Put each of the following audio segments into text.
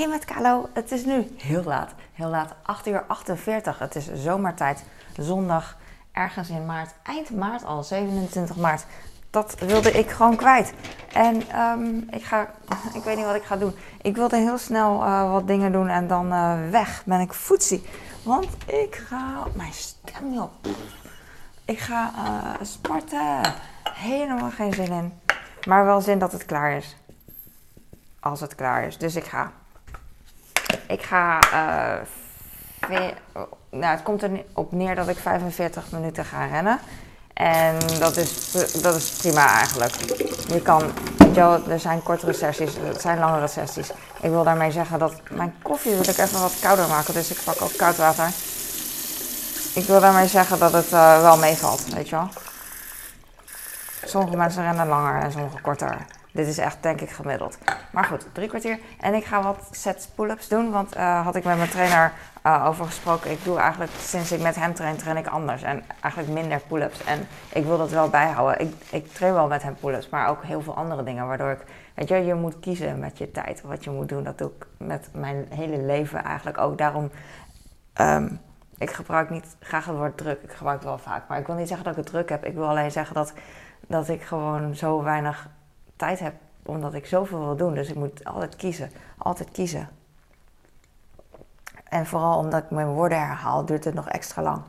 Hey met Kalo, het is nu heel laat. Heel laat, 8 uur 48. Het is zomertijd, zondag, ergens in maart, eind maart al, 27 maart. Dat wilde ik gewoon kwijt. En ehm, ik ga, ik weet niet wat ik ga doen. Ik wilde heel snel uh, wat dingen doen en dan uh, weg ben ik voetsie. Want ik ga, mijn stem niet op. Ik ga uh, sporten. Helemaal geen zin in. Maar wel zin dat het klaar is. Als het klaar is. Dus ik ga. Ik ga. Uh, nou, het komt er op neer dat ik 45 minuten ga rennen. En dat is, dat is prima eigenlijk. Je kan, wel, er zijn kortere sessies, het zijn langere sessies. Ik wil daarmee zeggen dat mijn koffie wil ik even wat kouder maken, dus ik pak ook koud water. Ik wil daarmee zeggen dat het uh, wel meevalt, weet je wel. Sommige mensen rennen langer en sommige korter. Dit is echt, denk ik, gemiddeld. Maar goed, drie kwartier. En ik ga wat sets pull-ups doen. Want uh, had ik met mijn trainer uh, over gesproken. Ik doe eigenlijk, sinds ik met hem train, train ik anders. En eigenlijk minder pull-ups. En ik wil dat wel bijhouden. Ik, ik train wel met hem pull-ups, maar ook heel veel andere dingen. Waardoor ik, weet je, je moet kiezen met je tijd. Wat je moet doen. Dat doe ik met mijn hele leven eigenlijk ook. Daarom, um, ik gebruik niet graag het woord druk. Ik gebruik het wel vaak. Maar ik wil niet zeggen dat ik het druk heb. Ik wil alleen zeggen dat, dat ik gewoon zo weinig tijd heb omdat ik zoveel wil doen. Dus ik moet altijd kiezen. Altijd kiezen. En vooral omdat ik mijn woorden herhaal, duurt het nog extra lang.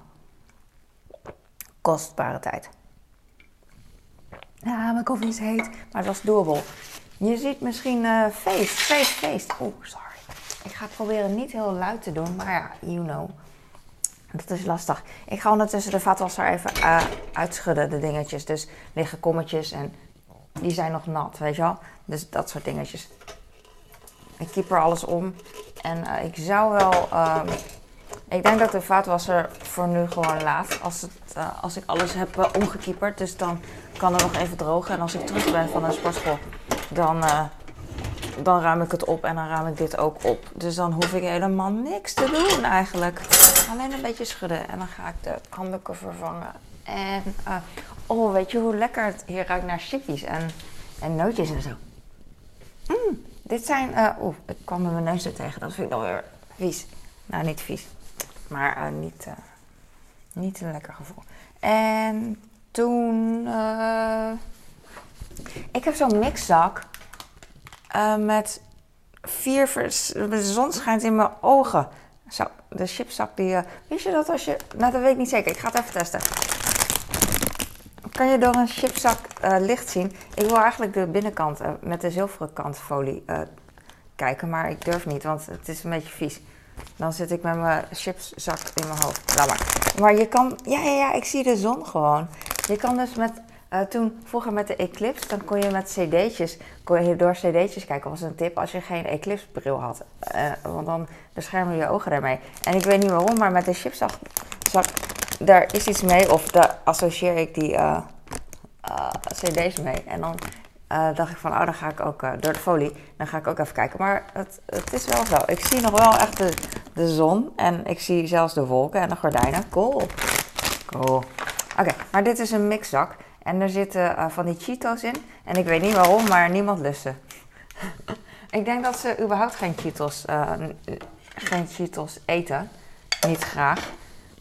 Kostbare tijd. Ja, mijn koffie is heet, maar dat is doable. Je ziet misschien uh, feest, feest, feest. Oeh, sorry. Ik ga proberen niet heel luid te doen, maar ja, you know. Dat is lastig. Ik ga ondertussen de vaatwasser even uh, uitschudden, de dingetjes. Dus liggen kommetjes en die zijn nog nat, weet je wel. Dus dat soort dingetjes. Ik keep er alles om. En uh, ik zou wel... Um, ik denk dat de vaatwasser voor nu gewoon laat. Als, het, uh, als ik alles heb uh, omgekieperd. Dus dan kan er nog even drogen. En als ik terug ben van de sportschool, dan, dan ruim ik het op. En dan ruim ik dit ook op. Dus dan hoef ik helemaal niks te doen eigenlijk. Alleen een beetje schudden. En dan ga ik de handdoeken vervangen. En oh, weet je hoe lekker het hier ruikt naar chippies en, en nootjes en zo. Mm, dit zijn, uh, oeh, ik kwam met mijn neus er tegen. Dat vind ik dan weer vies. Nou, niet vies. Maar uh, niet, uh, niet een lekker gevoel. En toen, ik heb zo'n mixzak met vier, de zon schijnt in mijn ogen. Zo, de chipzak die, weet je dat als je, nou dat weet ik niet zeker. Ik ga het even testen kan je door een chipzak uh, licht zien. Ik wil eigenlijk de binnenkant uh, met de zilveren kantfolie uh, kijken, maar ik durf niet, want het is een beetje vies. Dan zit ik met mijn chipszak in mijn hoofd. Laat maar. Maar je kan, ja, ja, ja, ik zie de zon gewoon. Je kan dus met, toen vroeger met de Eclipse, dan kon je met cd'tjes, kon je door cd'tjes kijken. Dat was een tip als je geen Eclipse bril had. want dan beschermen je ogen daarmee. En ik weet niet waarom, maar met de chipzak daar is iets mee, of daar associeer ik die uh, uh, CD's mee. En dan uh, dacht ik van, oh, dan ga ik ook door de folie, dan ga ik ook even kijken. Maar het, het is wel zo. Ik zie nog wel echt de, de zon en ik zie zelfs de wolken en de gordijnen. Cool. Cool. Oké, maar dit is een mixzak. En er zitten van die Cheetos in. En ik weet niet waarom, maar niemand lust ze. ik denk dat ze überhaupt geen Cheetos, geen Cheetos eten. Niet graag.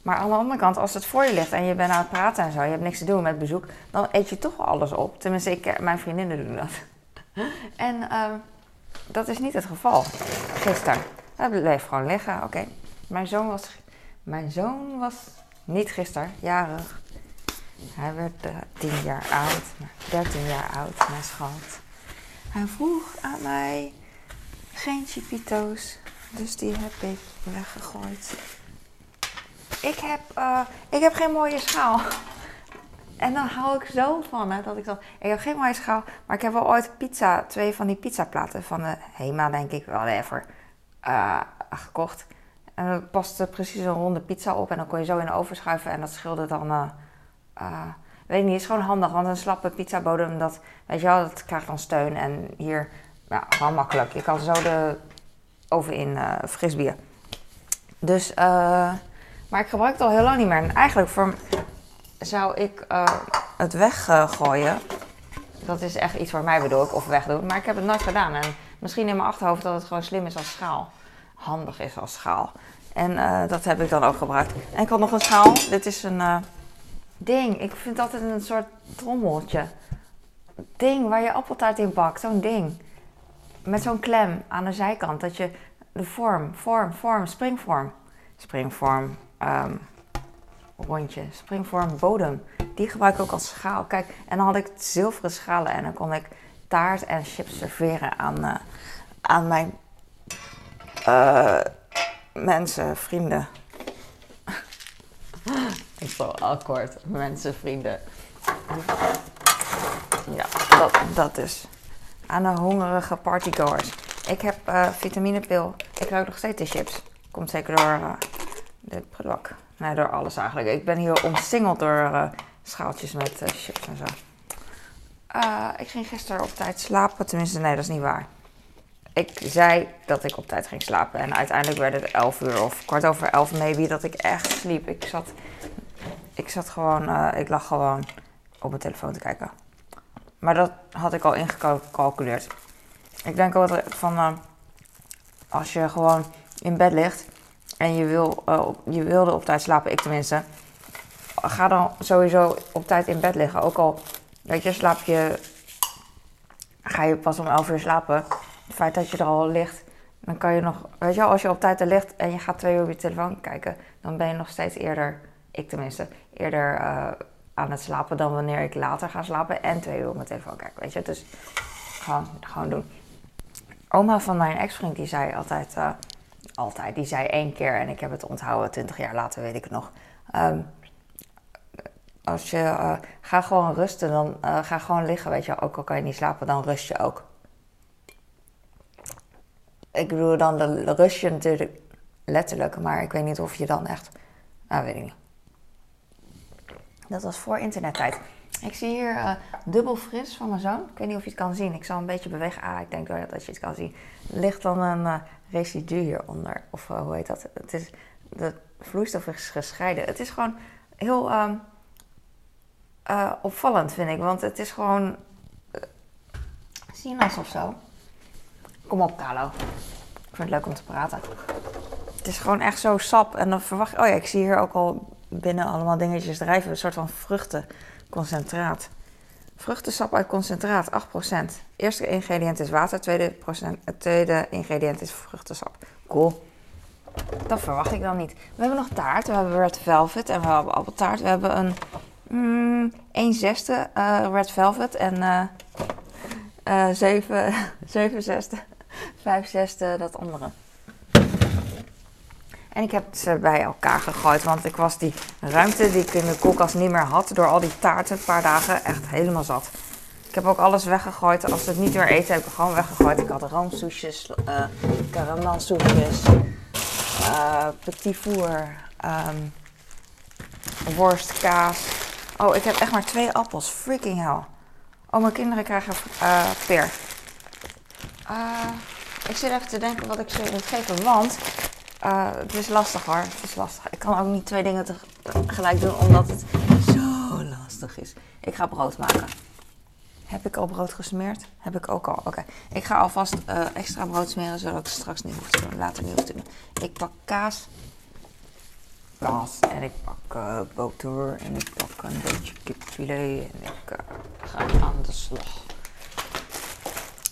Maar aan de andere kant, als het voor je ligt en je bent aan het praten en zo, je hebt niks te doen met bezoek, dan eet je toch alles op. Tenminste, ik, mijn vriendinnen doen dat. en uh, dat is niet het geval. Gisteren. Dat bleef gewoon liggen. Oké. Mijn zoon was. Mijn zoon was niet gisteren, jarig. Hij werd uh, tien jaar oud, dertien jaar oud, mijn schat. Hij vroeg aan mij geen chipito's, dus die heb ik weggegooid. Ik heb, uh, ik heb geen mooie schaal. En dan hou ik zo van, hè, dat ik dan... Ik heb geen mooie schaal, maar ik heb wel ooit pizza, twee van die pizzaplaten van de Hema, denk ik, wel even uh, gekocht. En er paste precies een ronde pizza op en dan kon je zo in de oven schuiven en dat scheelde dan... Uh, weet niet, is gewoon handig, want een slappe pizzabodem, dat, weet je wel, dat krijgt dan steun. En hier, ja, gewoon makkelijk. Je kan zo de oven in uh, frisbier. Dus, eh... Maar ik gebruik het al heel lang niet meer. En eigenlijk voor, zou ik uh, het weggooien. dat is echt iets voor mij bedoel ik, of wegdoen. Maar ik heb het nooit gedaan. En misschien in mijn achterhoofd dat het gewoon slim is als schaal. Handig is als schaal. En eh, dat heb ik dan ook gebruikt. En ik had nog een schaal. Dit is een eh, ding. Ik vind altijd een soort trommeltje. Ding waar je appeltaart in bakt. Zo'n ding. Met zo'n klem aan de zijkant. Dat je de vorm, vorm, vorm, springvorm. Springvorm, ehm, rondje, springvorm, bodem. Die gebruik ik ook als schaal. Kijk, en dan had ik zilveren schalen en dan kon ik taart en chips serveren aan, uh, aan mijn uh, mensen, vrienden. ik zo akkoord, mensen, vrienden. Ja, dat, dat dus. Aan de hongerige partygoers. Ik heb uh, vitaminepil. Ik ruik nog steeds de chips. Komt zeker door de product. Nee, door alles eigenlijk. Ik ben hier omsingeld door uh, schaaltjes met chips en zo. ik ging gisteren op tijd slapen. Tenminste, nee, dat is niet waar. Ik zei dat ik op tijd ging slapen. En uiteindelijk werd het 11 uur of kwart over 11 maybe dat ik echt sliep. Ik zat, ik zat gewoon, ik lag gewoon op mijn telefoon te kijken. Maar dat had ik al ingecalculeerd. Ik denk ook van als je gewoon in bed ligt en je, wil, uh, je wilde op tijd slapen, ik tenminste, ga dan sowieso op tijd in bed liggen. Ook al, weet je, slaap je, ga je pas om 11 uur slapen. Het feit dat je er al ligt, dan kan je nog, weet je als je op tijd er ligt en je gaat twee uur op je telefoon kijken, dan ben je nog steeds eerder, ik tenminste, eerder uh, aan het slapen dan wanneer ik later ga slapen en twee uur op mijn telefoon kijken. Weet je, dus gewoon, gewoon doen. Oma van mijn ex-vriend die zei altijd, uh, altijd, die zei één keer en ik heb het onthouden, twintig jaar later weet ik het nog. Um, als je uh, ga gewoon rusten, dan uh, ga gewoon liggen, weet je. Ook al kan je niet slapen, dan rust je ook. Ik bedoel, dan de, rust je natuurlijk letterlijk, maar ik weet niet of je dan echt, nou weet ik niet. Dat was voor internettijd. Ik zie hier uh, dubbel fris van mijn zoon. Ik weet niet of je het kan zien. Ik zal een beetje bewegen. Ah, ik denk wel dat je het kan zien. Er ligt dan een residu hieronder. Of uh, hoe heet dat? Het is, de vloeistof is gescheiden. Het is gewoon heel um, opvallend, vind ik. Want het is gewoon sinaas of zo. Kom op, Carlo. Ik vind het leuk om te praten. Het is gewoon echt zo sap. En dan verwacht Oh ja, ik zie hier ook al binnen allemaal dingetjes drijven. Een soort van vruchtenconcentraat. Vruchtensap uit concentraat, 8%. Eerste ingrediënt is water, tweede, procent, het tweede ingrediënt is vruchtensap. Cool. Dat verwacht ik dan niet. We hebben nog taart, we hebben red velvet en we hebben appeltaart. We hebben een mm, 1 zesde uh, red velvet en uh, uh, 7, 7 zesde, 5 zesde dat andere. En ik heb ze bij elkaar gegooid, want ik was die ruimte die ik in de koelkast niet meer had door al die taarten een paar dagen echt helemaal zat. Ik heb ook alles weggegooid. Als ze het niet meer eten, heb ik het gewoon weggegooid. Ik had roomsoesjes, uh, petit four, um, worst, kaas. Oh, ik heb echt maar twee appels. Freaking hell. Oh, mijn kinderen krijgen uh, peer. ik zit even te denken wat ik ze moet geven, want uh, het is lastig hoor. Het is lastig. Ik kan ook niet twee dingen tegelijk doen omdat het zo lastig is. Ik ga brood maken. Heb ik al brood gesmeerd? Heb ik ook al. Oké. Ik ga alvast uh, extra brood smeren zodat ik straks niet hoef te doen. Later niet hoef te doen. Ik pak kaas. Kaas. En ik pak uh, boter. En ik pak een beetje kipfilet. En ik ga aan de slag.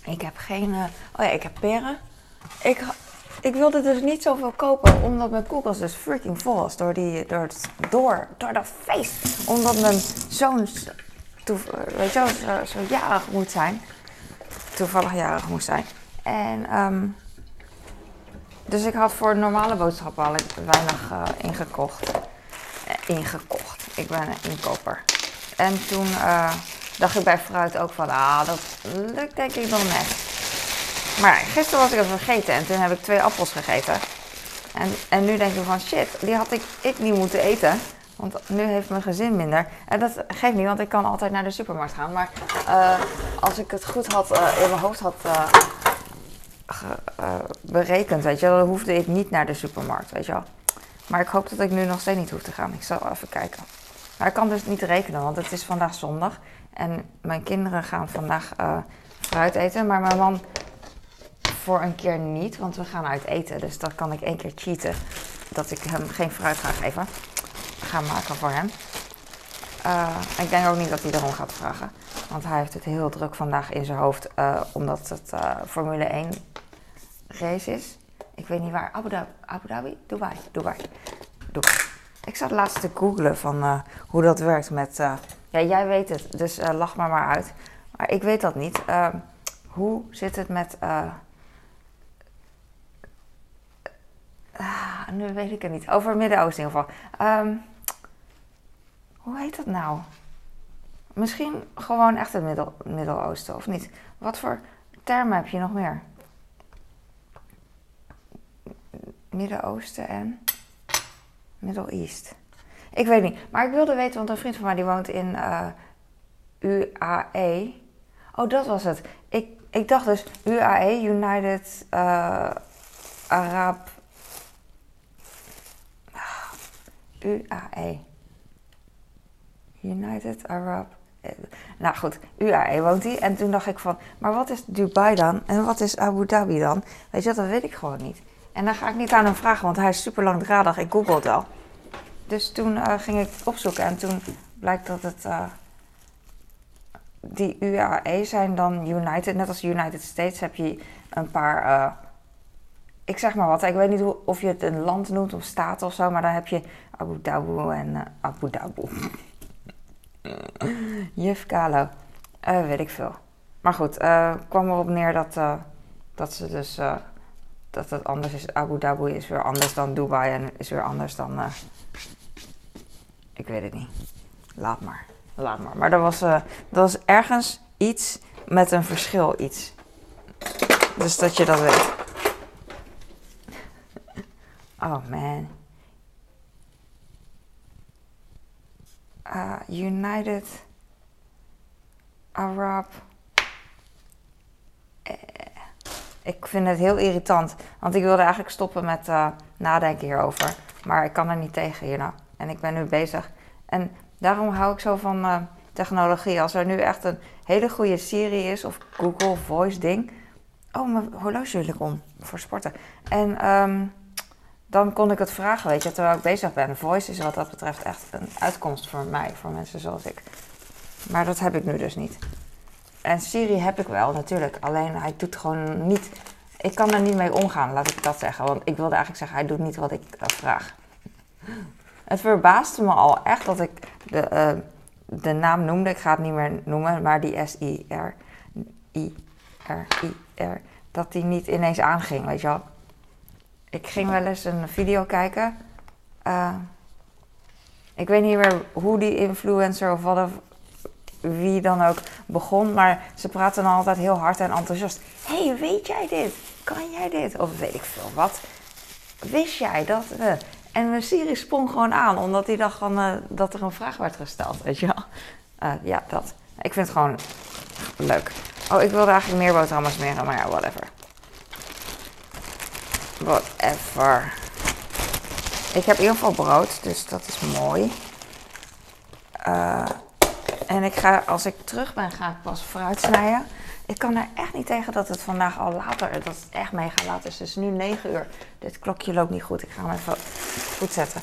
Ik heb geen. oh ja, ik heb peren. Ik ik wilde dus niet zoveel kopen, omdat mijn koelkast dus freaking vol was door, die, door, het, door, door dat feest. Omdat mijn zoon, weet je wel, zo, jarig moet zijn. Toevallig jarig moest zijn. En, um, dus ik had voor normale boodschappen al weinig uh, ingekocht. Eh, ingekocht. Ik ben een inkoper. En toen uh, dacht ik bij fruit ook van, ah, dat lukt denk ik nog net. Maar gisteren was ik het vergeten en toen heb ik twee appels gegeten. En, en nu denk ik van shit, die had ik, ik niet moeten eten. Want nu heeft mijn gezin minder. En dat geeft niet, want ik kan altijd naar de supermarkt gaan. Maar uh, als ik het goed had uh, in mijn hoofd had uh, berekend, weet je, dan hoefde ik niet naar de supermarkt, weet je wel. Maar ik hoop dat ik nu nog steeds niet hoef te gaan. Ik zal even kijken. Maar ik kan dus niet rekenen, want het is vandaag zondag. En mijn kinderen gaan vandaag fruit eten. Maar mijn man voor een keer niet, want we gaan uit eten. Dus dan kan ik één keer cheaten. Dat ik hem geen fruit ga geven. Ga maken voor hem. Uh, ik denk ook niet dat hij erom gaat vragen. Want hij heeft het heel druk vandaag in zijn hoofd. Uh, omdat het uh, Formule 1 race is. Ik weet niet waar. Abu Dhabi? Abu Dhabi? Dubai? Dubai. Dubai. Ik zat laatst te googlen van hoe dat werkt met... ja, jij weet het. Dus lach maar maar uit. Maar ik weet dat niet. hoe zit het met... Ah, nu weet ik het niet. Over Midden-Oosten in ieder geval. Um, hoe heet dat nou? Misschien gewoon echt het Midden-Oosten, of niet? Wat voor termen heb je nog meer? Midden-Oosten en Middle East. Ik weet niet. Maar ik wilde weten, want een vriend van mij die woont in eh, UAE. Oh, dat was het. Ik, ik dacht dus UAE, United uh, Arab UAE. United Arab. Eh, nou goed, UAE woont hij. En toen dacht ik van, maar wat is Dubai dan? En wat is Abu Dhabi dan? Weet je, dat weet ik gewoon niet. En dan ga ik niet aan hem vragen, want hij is super langdradig. Ik google het wel. Dus toen uh, ging ik opzoeken en toen blijkt dat het. Uh, die UAE zijn dan United. Net als United States heb je een paar. Ik zeg maar wat, ik weet niet hoe, of je het een land noemt of staat of zo, maar dan heb je Abu Dhabi en uh, Abu Dhabi. Juf Kalo. Uh, weet ik veel. Maar goed, uh, kwam erop neer dat, dat ze dus. dat het anders is. Abu Dhabi is weer anders dan Dubai en is weer anders dan. ik weet het niet. Laat maar. Laat maar. Maar er was, er was ergens iets met een verschil iets. Dus dat je dat weet. Oh man. Uh, United Arab. Eh, ik vind het heel irritant. Want ik wilde eigenlijk stoppen met uh, nadenken hierover. Maar ik kan er niet tegen hier nou. En ik ben nu bezig. En daarom hou ik zo van uh, technologie. Als er nu echt een hele goede Siri is of Google Voice ding. Oh, mijn horloge wil ik om voor sporten. En um, dan kon ik het vragen, weet je, terwijl ik bezig ben. Voice is wat dat betreft echt een uitkomst voor mij, voor mensen zoals ik. Maar dat heb ik nu dus niet. En Siri heb ik wel, natuurlijk. Alleen hij doet gewoon niet. Ik kan er niet mee omgaan, laat ik dat zeggen. Want ik wilde eigenlijk zeggen, hij doet niet wat ik uh, vraag. Het verbaasde me al echt dat ik de, uh, de naam noemde. Ik ga het niet meer noemen, maar die S-I-R. I-R-I-R. Dat die niet ineens aanging, weet je wel ik ging wel eens een video kijken. Uh, ik weet niet meer hoe die influencer of wat of wie dan ook begon, maar ze praten dan altijd heel hard en enthousiast. hey, weet jij dit? Kan jij dit? Of weet ik veel wat. Wist jij dat? Uh, en mijn Siri sprong gewoon aan, omdat hij dacht van, uh, dat er een vraag werd gesteld, weet je wel. Ja, dat. Ik vind het gewoon leuk. Oh, ik wilde eigenlijk meer boterhammen smeren, maar ja, whatever. Whatever. Ik heb in ieder brood, dus dat is mooi. Uh, en ik ga, als ik terug ben, ga ik pas fruit snijden. Ik kan er echt niet tegen dat het vandaag al later, dat het echt mega laat is. Is nu 9 uur. Dit klokje loopt niet goed. Ik ga hem even goed zetten.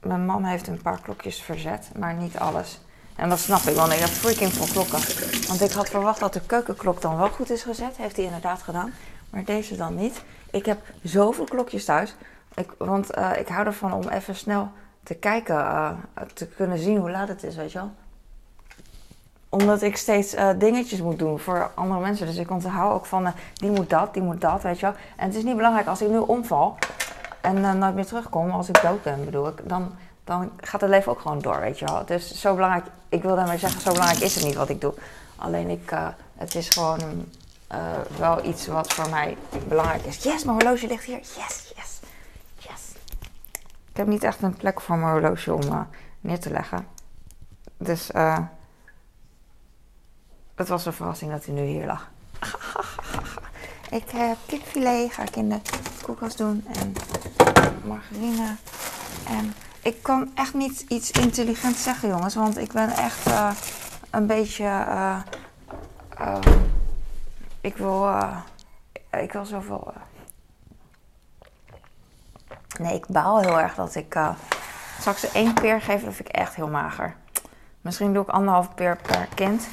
Mijn man heeft een paar klokjes verzet, maar niet alles. En dat snap ik, want ik heb freaking veel klokken. Want ik had verwacht dat de keukenklok dan wel goed is gezet. Heeft hij inderdaad gedaan. Maar deze dan niet. Ik heb zoveel klokjes thuis. Ik, want uh, ik hou ervan om even snel te kijken, uh, te kunnen zien hoe laat het is, weet je wel. Omdat ik steeds uh, dingetjes moet doen voor andere mensen. Dus ik onthoud ook van, die moet dat, die moet dat, weet je wel. En het is niet belangrijk als ik nu omval en nooit meer terugkom, als ik dood ben bedoel ik, dan, dan gaat het leven ook gewoon door, weet je wel. Dus zo belangrijk, ik wil daarmee zeggen, zo belangrijk is het niet wat ik doe. Alleen ik, het is gewoon uh, wel iets wat voor mij belangrijk is. Yes, mijn horloge ligt hier. Yes, yes, yes. Ik heb niet echt een plek voor mijn horloge om uh, neer te leggen. Dus uh, het was een verrassing dat hij nu hier lag. ik heb kipfilet, ga ik in de koelkast doen. En margarine. En ik kan echt niet iets intelligents zeggen, jongens. Want ik ben echt een beetje... ik wil. Uh, ik wil zoveel. eh. Nee, ik baal heel erg dat ik. eh zal ik ze één peer geven? Dat vind ik echt heel mager. Misschien doe ik anderhalf peer per kind.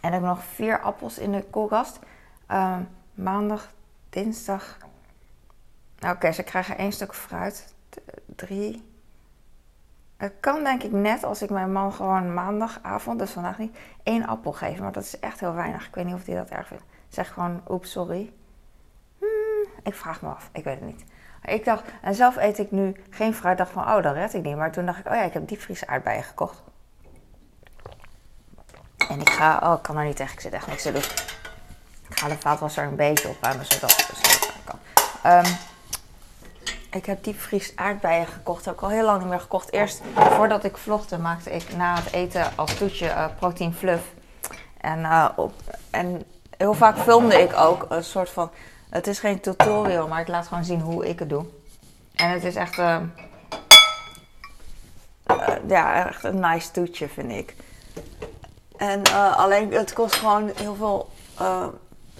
En heb ik nog vier appels in de koelkast. Ehm, maandag, dinsdag. Nou, Oké, ze krijgen één stuk fruit. Drie. Het kan denk ik net als ik mijn man gewoon maandagavond, dus vandaag niet, één appel geven. Maar dat is echt heel weinig. Ik weet niet of hij dat erg vindt. Zeg gewoon, oeps, sorry. Hmm, ik vraag me af. Ik weet het niet. Ik dacht, en zelf eet ik nu geen fruit. dacht van, oh, dat red ik niet. Maar toen dacht ik, oh ja, ik heb diepvries aardbeien gekocht. En ik ga, oh, ik kan er niet tegen. Ik zit echt niks te doen. Ik ga de vaatwasser een beetje opruimen, zodat het zo kan. Ehm, ik heb diepvries aardbeien gekocht. heb ik al heel lang niet meer gekocht. Eerst, voordat ik vlogde, maakte ik na het eten als toetje eh protein fluff. En, eh, op, en heel vaak filmde ik ook een soort van... Het is geen tutorial, maar ik laat gewoon zien hoe ik het doe. En het is echt... eh, eh, ja, echt een nice toetje, vind ik. En eh, alleen, het kost gewoon heel veel eh,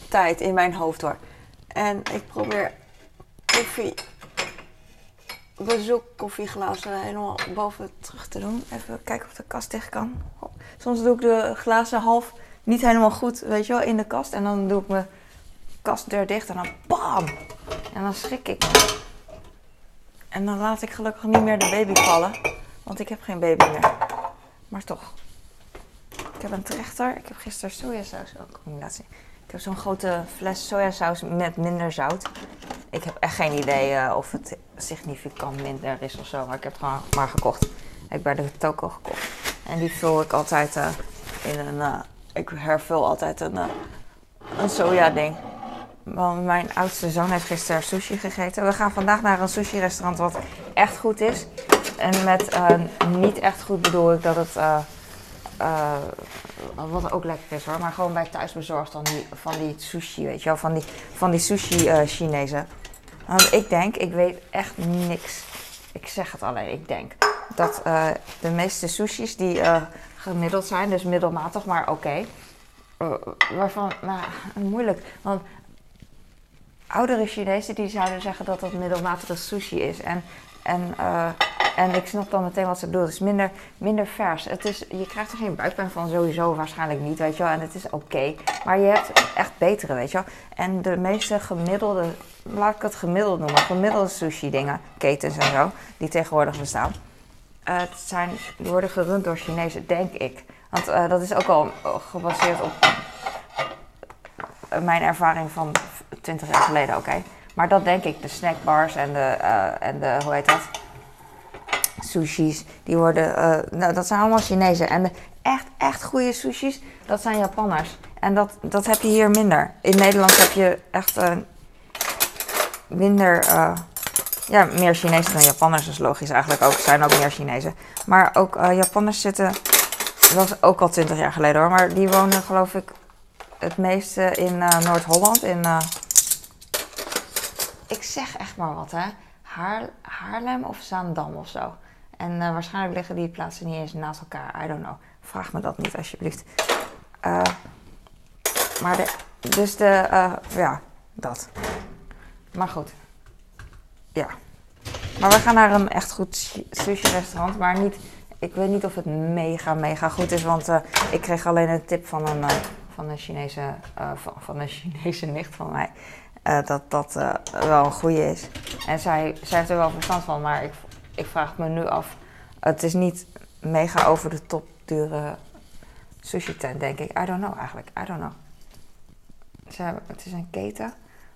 tijd in mijn hoofd hoor. En ik probeer koffie, bezoek koffieglazen helemaal boven terug te doen. Even kijken of de kast dicht kan. Soms doe ik de glazen half niet helemaal goed, weet je wel, in de kast. En dan doe ik mijn kastdeur dicht en dan bam! En dan schrik ik. En dan laat ik gelukkig niet meer de baby vallen. Want ik heb geen baby meer. Maar toch. Ik heb een trechter. Ik heb gisteren sojasaus ook combinatie. Ik heb zo'n grote fles sojasaus met minder zout. Ik heb echt geen idee eh, of het significant minder is of zo. Maar ik heb het gewoon maar gekocht. Ik heb bij de toko gekocht. En die vul ik altijd eh, in een... eh, ik hervul altijd een, eh, een soja ding. Want mijn oudste zoon heeft gisteren sushi gegeten. We gaan vandaag naar een sushi restaurant wat echt goed is. En met eh, niet echt goed bedoel ik dat het... eh, wat ook lekker is hoor, maar gewoon bij thuisbezorgd dan die, van die sushi, weet je wel, van die, van die sushi eh Chinezen. Want ik denk, ik weet echt niks. Ik zeg het alleen, ik denk dat de meeste sushis die gemiddeld zijn, dus middelmatig, maar oké. eh, waarvan, nou, moeilijk. Want oudere Chinezen die zouden zeggen dat dat middelmatige sushi is. En, en, eh, en ik snap dan meteen wat ze bedoelt. Het is minder, minder vers. Het is, je krijgt er geen buikpijn van, sowieso waarschijnlijk niet, weet je wel. En het is oké. Maar je hebt echt betere, weet je wel. En de meeste gemiddelde, laat ik het gemiddeld noemen, gemiddelde sushi dingen, ketens en zo, die tegenwoordig bestaan. Eh, het zijn, die worden gerund door Chinezen, denk ik. Want eh, dat is ook al gebaseerd op eh, mijn ervaring van 20 jaar geleden, oké. Maar dat denk ik, de snackbars en de, eh, en de hoe heet dat? Sushis, die worden, eh, nou, dat zijn allemaal Chinezen. En de echt, echt goede sushis, dat zijn Japanners. En dat, dat heb je hier minder. In Nederland heb je echt eh, minder, eh, ja, meer Chinezen dan Japanners. Is logisch eigenlijk ook, er zijn ook meer Chinezen. Maar ook eh, Japanners zitten, dat was ook al 20 jaar geleden hoor, maar die wonen geloof ik het meeste in eh, Noord-Holland. In, eh, ik zeg echt maar wat, hè. Haar, Haarlem of Zaandam of zo. En waarschijnlijk liggen die plaatsen niet eens naast elkaar. I don't know. Vraag me dat niet, alsjeblieft. Maar de, dus de, ja, dat. Maar goed. Ja. Maar we gaan naar een echt goed sushi-restaurant, maar niet... Ik weet niet of het mega, mega goed is, want eh, ik kreeg alleen een tip van een, eh, van een Chinese, eh, van, van een Chinese nicht van mij. dat dat wel een goede is. En zij, zij heeft er wel verstand van, maar ik, ik vraag me nu af. Het is niet mega over de top dure sushi tent, denk ik. I don't know eigenlijk. I don't know. Ze het is een keten.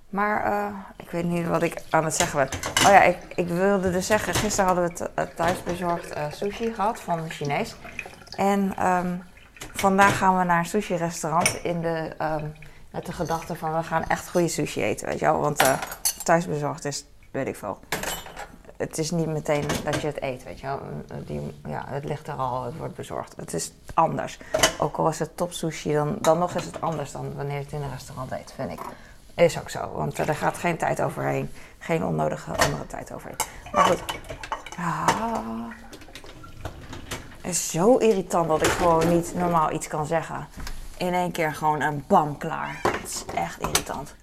Maar eh, ik weet niet wat ik aan het zeggen ben. Oh ja, ik, ik wilde dus zeggen, gisteren hadden we eh, thuisbezorgd eh, sushi gehad van een Chinees. En ehm, vandaag gaan we naar een sushi-restaurant in de, ehm, met de gedachte van we gaan echt goede sushi eten, weet je wel. Want eh, thuisbezorgd is, weet ik veel. Het is niet meteen dat je het eet, weet je wel. Die, ja, het ligt er al, het wordt bezorgd. Het is anders. Ook al is het top sushi, dan, dan nog is het anders dan wanneer je het in een restaurant eet, vind ik. Is ook zo, want er gaat geen tijd overheen. Geen onnodige andere tijd overheen. Maar goed. Ah. Het is zo irritant dat ik gewoon niet normaal iets kan zeggen. In één keer gewoon een bam klaar. Het is echt irritant.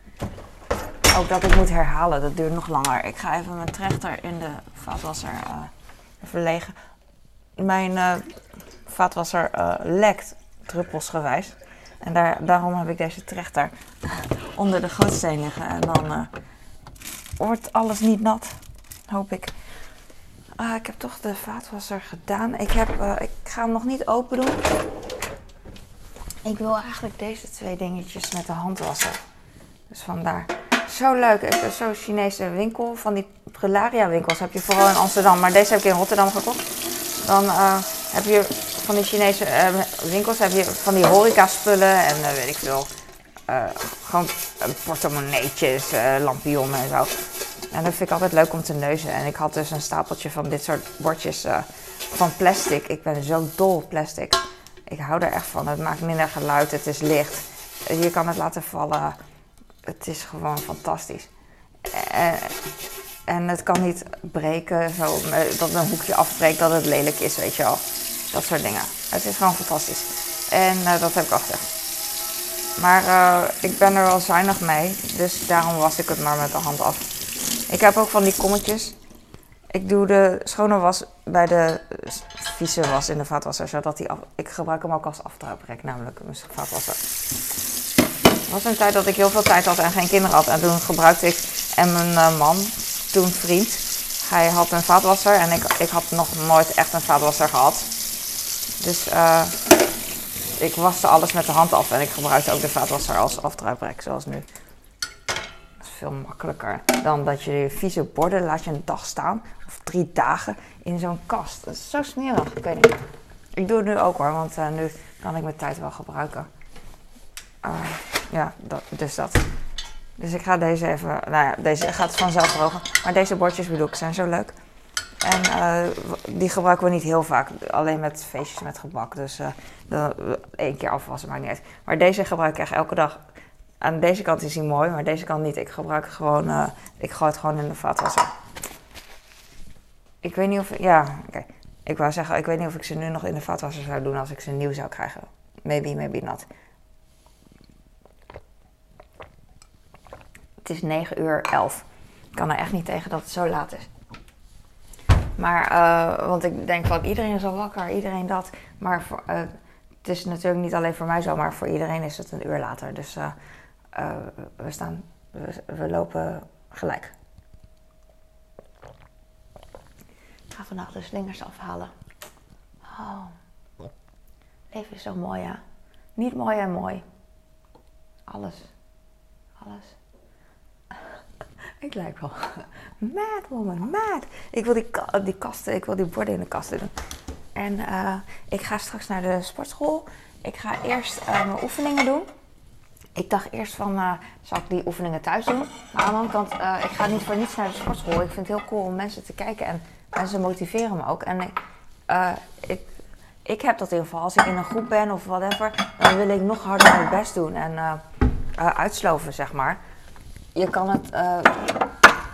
ook dat ik moet herhalen. Dat duurt nog langer. Ik ga even mijn trechter in de vaatwasser uh, verlegen. Mijn uh, vaatwasser uh, lekt druppelsgewijs. En daar, daarom heb ik deze trechter onder de gootsteen liggen. En dan wordt alles niet nat, hoop ik. Uh, ik heb toch de vaatwasser gedaan. Ik, heb, uh, ik ga hem nog niet open doen. Ik wil eigenlijk deze twee dingetjes met de hand wassen. Dus vandaar. Zo leuk. Zo'n Chinese winkel. Van die Prelaria winkels heb je vooral in Amsterdam. Maar deze heb ik in Rotterdam gekocht. Dan uh, heb je van die Chinese winkels heb je van die horeca spullen. En weet ik veel. gewoon portemonneetjes, lampionnen en zo. En dat vind ik altijd leuk om te neuzen. En ik had dus een stapeltje van dit soort bordjes van plastic. Ik ben zo dol op plastic. Ik hou er echt van. Het maakt minder geluid, het is licht. Je kan het laten vallen. Het is gewoon fantastisch. En het kan niet breken, zo, dat een hoekje afbreekt, dat het lelijk is, weet je wel. Dat soort dingen. Het is gewoon fantastisch. En uh, dat heb ik achter. Maar uh, ik ben er wel zuinig mee, dus daarom was ik het maar met de hand af. Ik heb ook van die kommetjes. Ik doe de schone was bij de vieze was in de vaatwasser, zodat die af, ik gebruik hem ook als aftrouwbrek, namelijk mijn vaatwasser. Het was een tijd dat ik heel veel tijd had en geen kinderen had. En toen gebruikte ik en mijn uh, man, toen vriend, hij had een vaatwasser en ik, ik had nog nooit echt een vaatwasser gehad. Dus uh, ik waste alles met de hand af en ik gebruikte ook de vaatwasser als aftrouwbrek, zoals nu veel makkelijker dan dat je vieze borden laat je een dag staan of drie dagen in zo'n kast. Dat is zo smerig. Ik weet niet. Ik doe het nu ook hoor, want uh, nu kan ik mijn tijd wel gebruiken. Uh, ja, dat, dus dat. Dus ik ga deze even, nou ja, deze gaat vanzelf drogen. Maar deze bordjes bedoel ik zijn zo leuk. En uh, die gebruiken we niet heel vaak, alleen met feestjes met gebak. Dus uh, één keer afwassen maakt niet uit. Maar deze gebruik ik echt elke dag. Aan deze kant is hij mooi, maar deze kant niet. Ik gebruik gewoon, ik gooi het gewoon in de vaatwasser. Ik weet niet of, ja, oké. Ik wou zeggen, ik weet niet of ik ze nu nog in de vaatwasser zou doen als ik ze nieuw zou krijgen. Maybe, maybe not. Het is 9 uur 11. Ik kan er echt niet tegen dat het zo laat is. Maar, uh, want ik denk van iedereen is al wakker, iedereen dat. Maar voor, uh, het is natuurlijk niet alleen voor mij zo, maar voor iedereen is het een uur later. Dus uh, uh, we, staan, we, we, lopen gelijk. Ik ga vandaag de slingers afhalen. Oh. Leven is zo mooi, ja. Niet mooi en mooi. Alles. Alles. Ik lijk wel mad woman, mad. Ik wil die, die kasten, ik wil die borden in de kasten doen. En uh, ik ga straks naar de sportschool. Ik ga eerst uh, mijn oefeningen doen. Ik dacht eerst van, zal ik die oefeningen thuis doen? Maar aan de andere kant, ik ga niet voor niets naar de sportschool. Ik vind het heel cool om mensen te kijken en mensen motiveren me ook. En ik, ik heb dat in ieder geval. Als ik in een groep ben of whatever, dan wil ik nog harder mijn best doen en uitsloven, zeg maar. Je kan het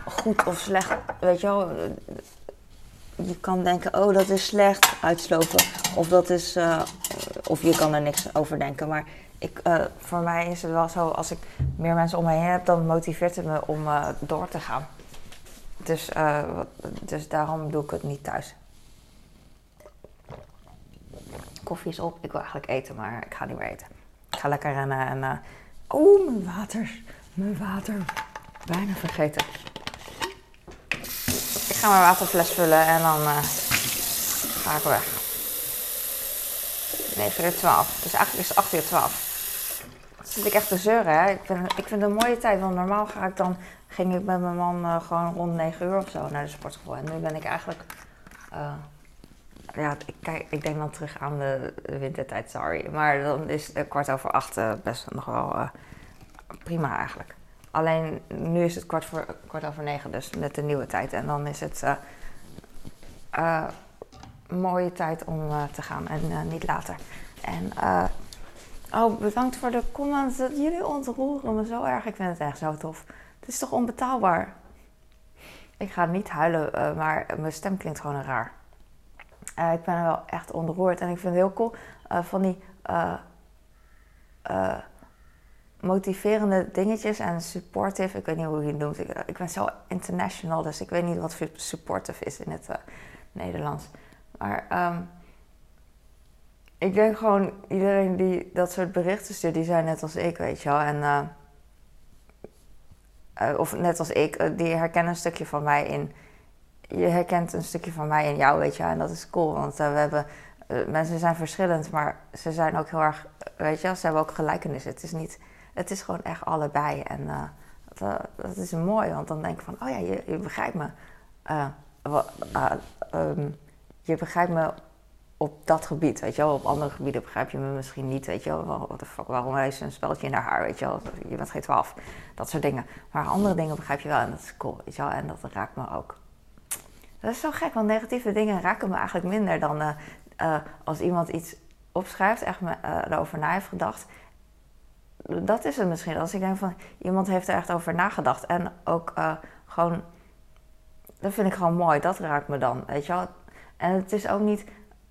goed of slecht, weet je wel. Je kan denken, oh dat is slecht, uitsloven. Of dat is, of je kan er niks over denken. Maar ik, voor mij is het wel zo, als ik meer mensen om me heen heb, dan motiveert het me om door te gaan. Dus, dus daarom doe ik het niet thuis. Koffie is op. Ik wil eigenlijk eten, maar ik ga niet meer eten. Ik ga lekker rennen en... oh, mijn water. Mijn water. Bijna vergeten. Ik ga mijn waterfles vullen en dan ga ik weg. 9 uur 12. Dus eigenlijk is het 8 uur 12 zit ik echt te zeuren. Hè? Ik, vind, ik vind het een mooie tijd. Want normaal ga ik dan, ging ik met mijn man uh, gewoon rond 9 uur of zo naar de sportschool. En nu ben ik eigenlijk. Uh, ja, ik, kijk, ik denk dan terug aan de, wintertijd, sorry. Maar dan is kwart over acht best nog wel prima eigenlijk. Alleen nu is het kwart, voor, kwart over negen, dus met de nieuwe tijd. En dan is het een mooie tijd om te gaan en niet later. En Oh, bedankt voor de comments. Jullie ontroeren me zo erg. Ik vind het echt zo tof. Het is toch onbetaalbaar? Ik ga niet huilen, uh, maar mijn stem klinkt gewoon raar. Uh, ik ben wel echt ontroerd en ik vind het heel cool. Uh, van die motiverende dingetjes en supportive. Ik weet niet hoe je het noemt. Ik, ik ben zo international, dus ik weet niet wat supportive is in het uh, Nederlands. Maar um, ik denk gewoon, iedereen die dat soort berichten stuurt, die zijn net als ik, weet je wel. En, uh, uh, of net als ik, die herkennen een stukje van mij in. Je herkent een stukje van mij in jou, weet je wel. En dat is cool, want we hebben mensen zijn verschillend, maar ze zijn ook heel erg, weet je, ze hebben ook gelijkenissen. Het is niet, het is gewoon echt allebei. En uh, dat, is mooi, want dan denk ik van, oh ja, je, je begrijpt me. Uh, uh, um, je begrijpt me op dat gebied, weet je wel. Op andere gebieden begrijp je me misschien niet, weet je wel. Wat de fuck, waarom heeft ze een speltje in haar haar, weet je wel. Je bent geen twaalf, dat soort dingen. Maar andere dingen begrijp je wel en dat is cool, weet je wel. En dat raakt me ook. Dat is zo gek, want negatieve dingen raken me eigenlijk minder dan als iemand iets opschrijft, echt me, erover na heeft gedacht. Dat is het misschien. Als ik denk van iemand heeft er echt over nagedacht. En ook uh, gewoon, dat vind ik gewoon mooi. Dat raakt me dan, weet je wel. En het is ook niet,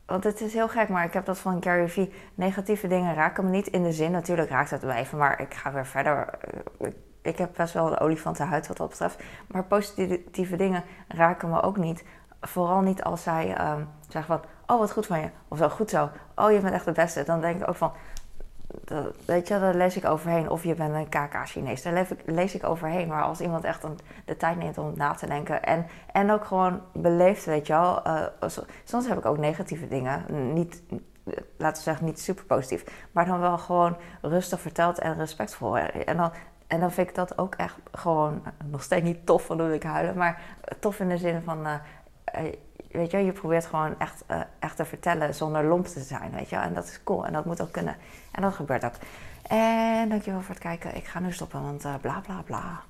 want het is heel gek, maar ik heb dat van Gary Vee. Negatieve dingen raken me niet in de zin. Natuurlijk raakt het me even, maar ik ga weer verder. Ik, ik heb best wel een olifantenhuid wat dat betreft. Maar positieve dingen raken me ook niet. Vooral niet als zij um, zeggen van oh wat goed van je. Of zo, goed zo. Oh, je bent echt de beste. Dan denk ik ook van, dat, weet je, daar lees ik overheen. Of je bent een KK-Chinees. Daar lees ik, lees ik overheen. Maar als iemand echt de tijd neemt om na te denken. En, en ook gewoon beleefd, weet je wel. Uh, soms heb ik ook negatieve dingen. Niet, laten we zeggen, niet super positief. Maar dan wel gewoon rustig verteld en respectvol. En dan, en dan vind ik dat ook echt gewoon nog steeds niet tof, van hoe ik huilen. Maar tof in de zin van... Uh, weet je, je probeert gewoon echt, uh, echt te vertellen zonder lomp te zijn, weet je. En dat is cool en dat moet ook kunnen. En dat gebeurt ook. En dankjewel voor het kijken. Ik ga nu stoppen, want uh, bla bla bla.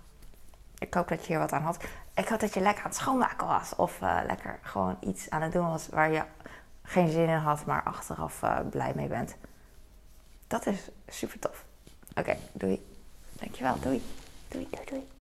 Ik hoop dat je hier wat aan had. Ik hoop dat je lekker aan het schoonmaken was. Of lekker gewoon iets aan het doen was waar je geen zin in had, maar achteraf blij mee bent. Dat is super tof. Oké, doei. Dankjewel. Doei, doei, doei.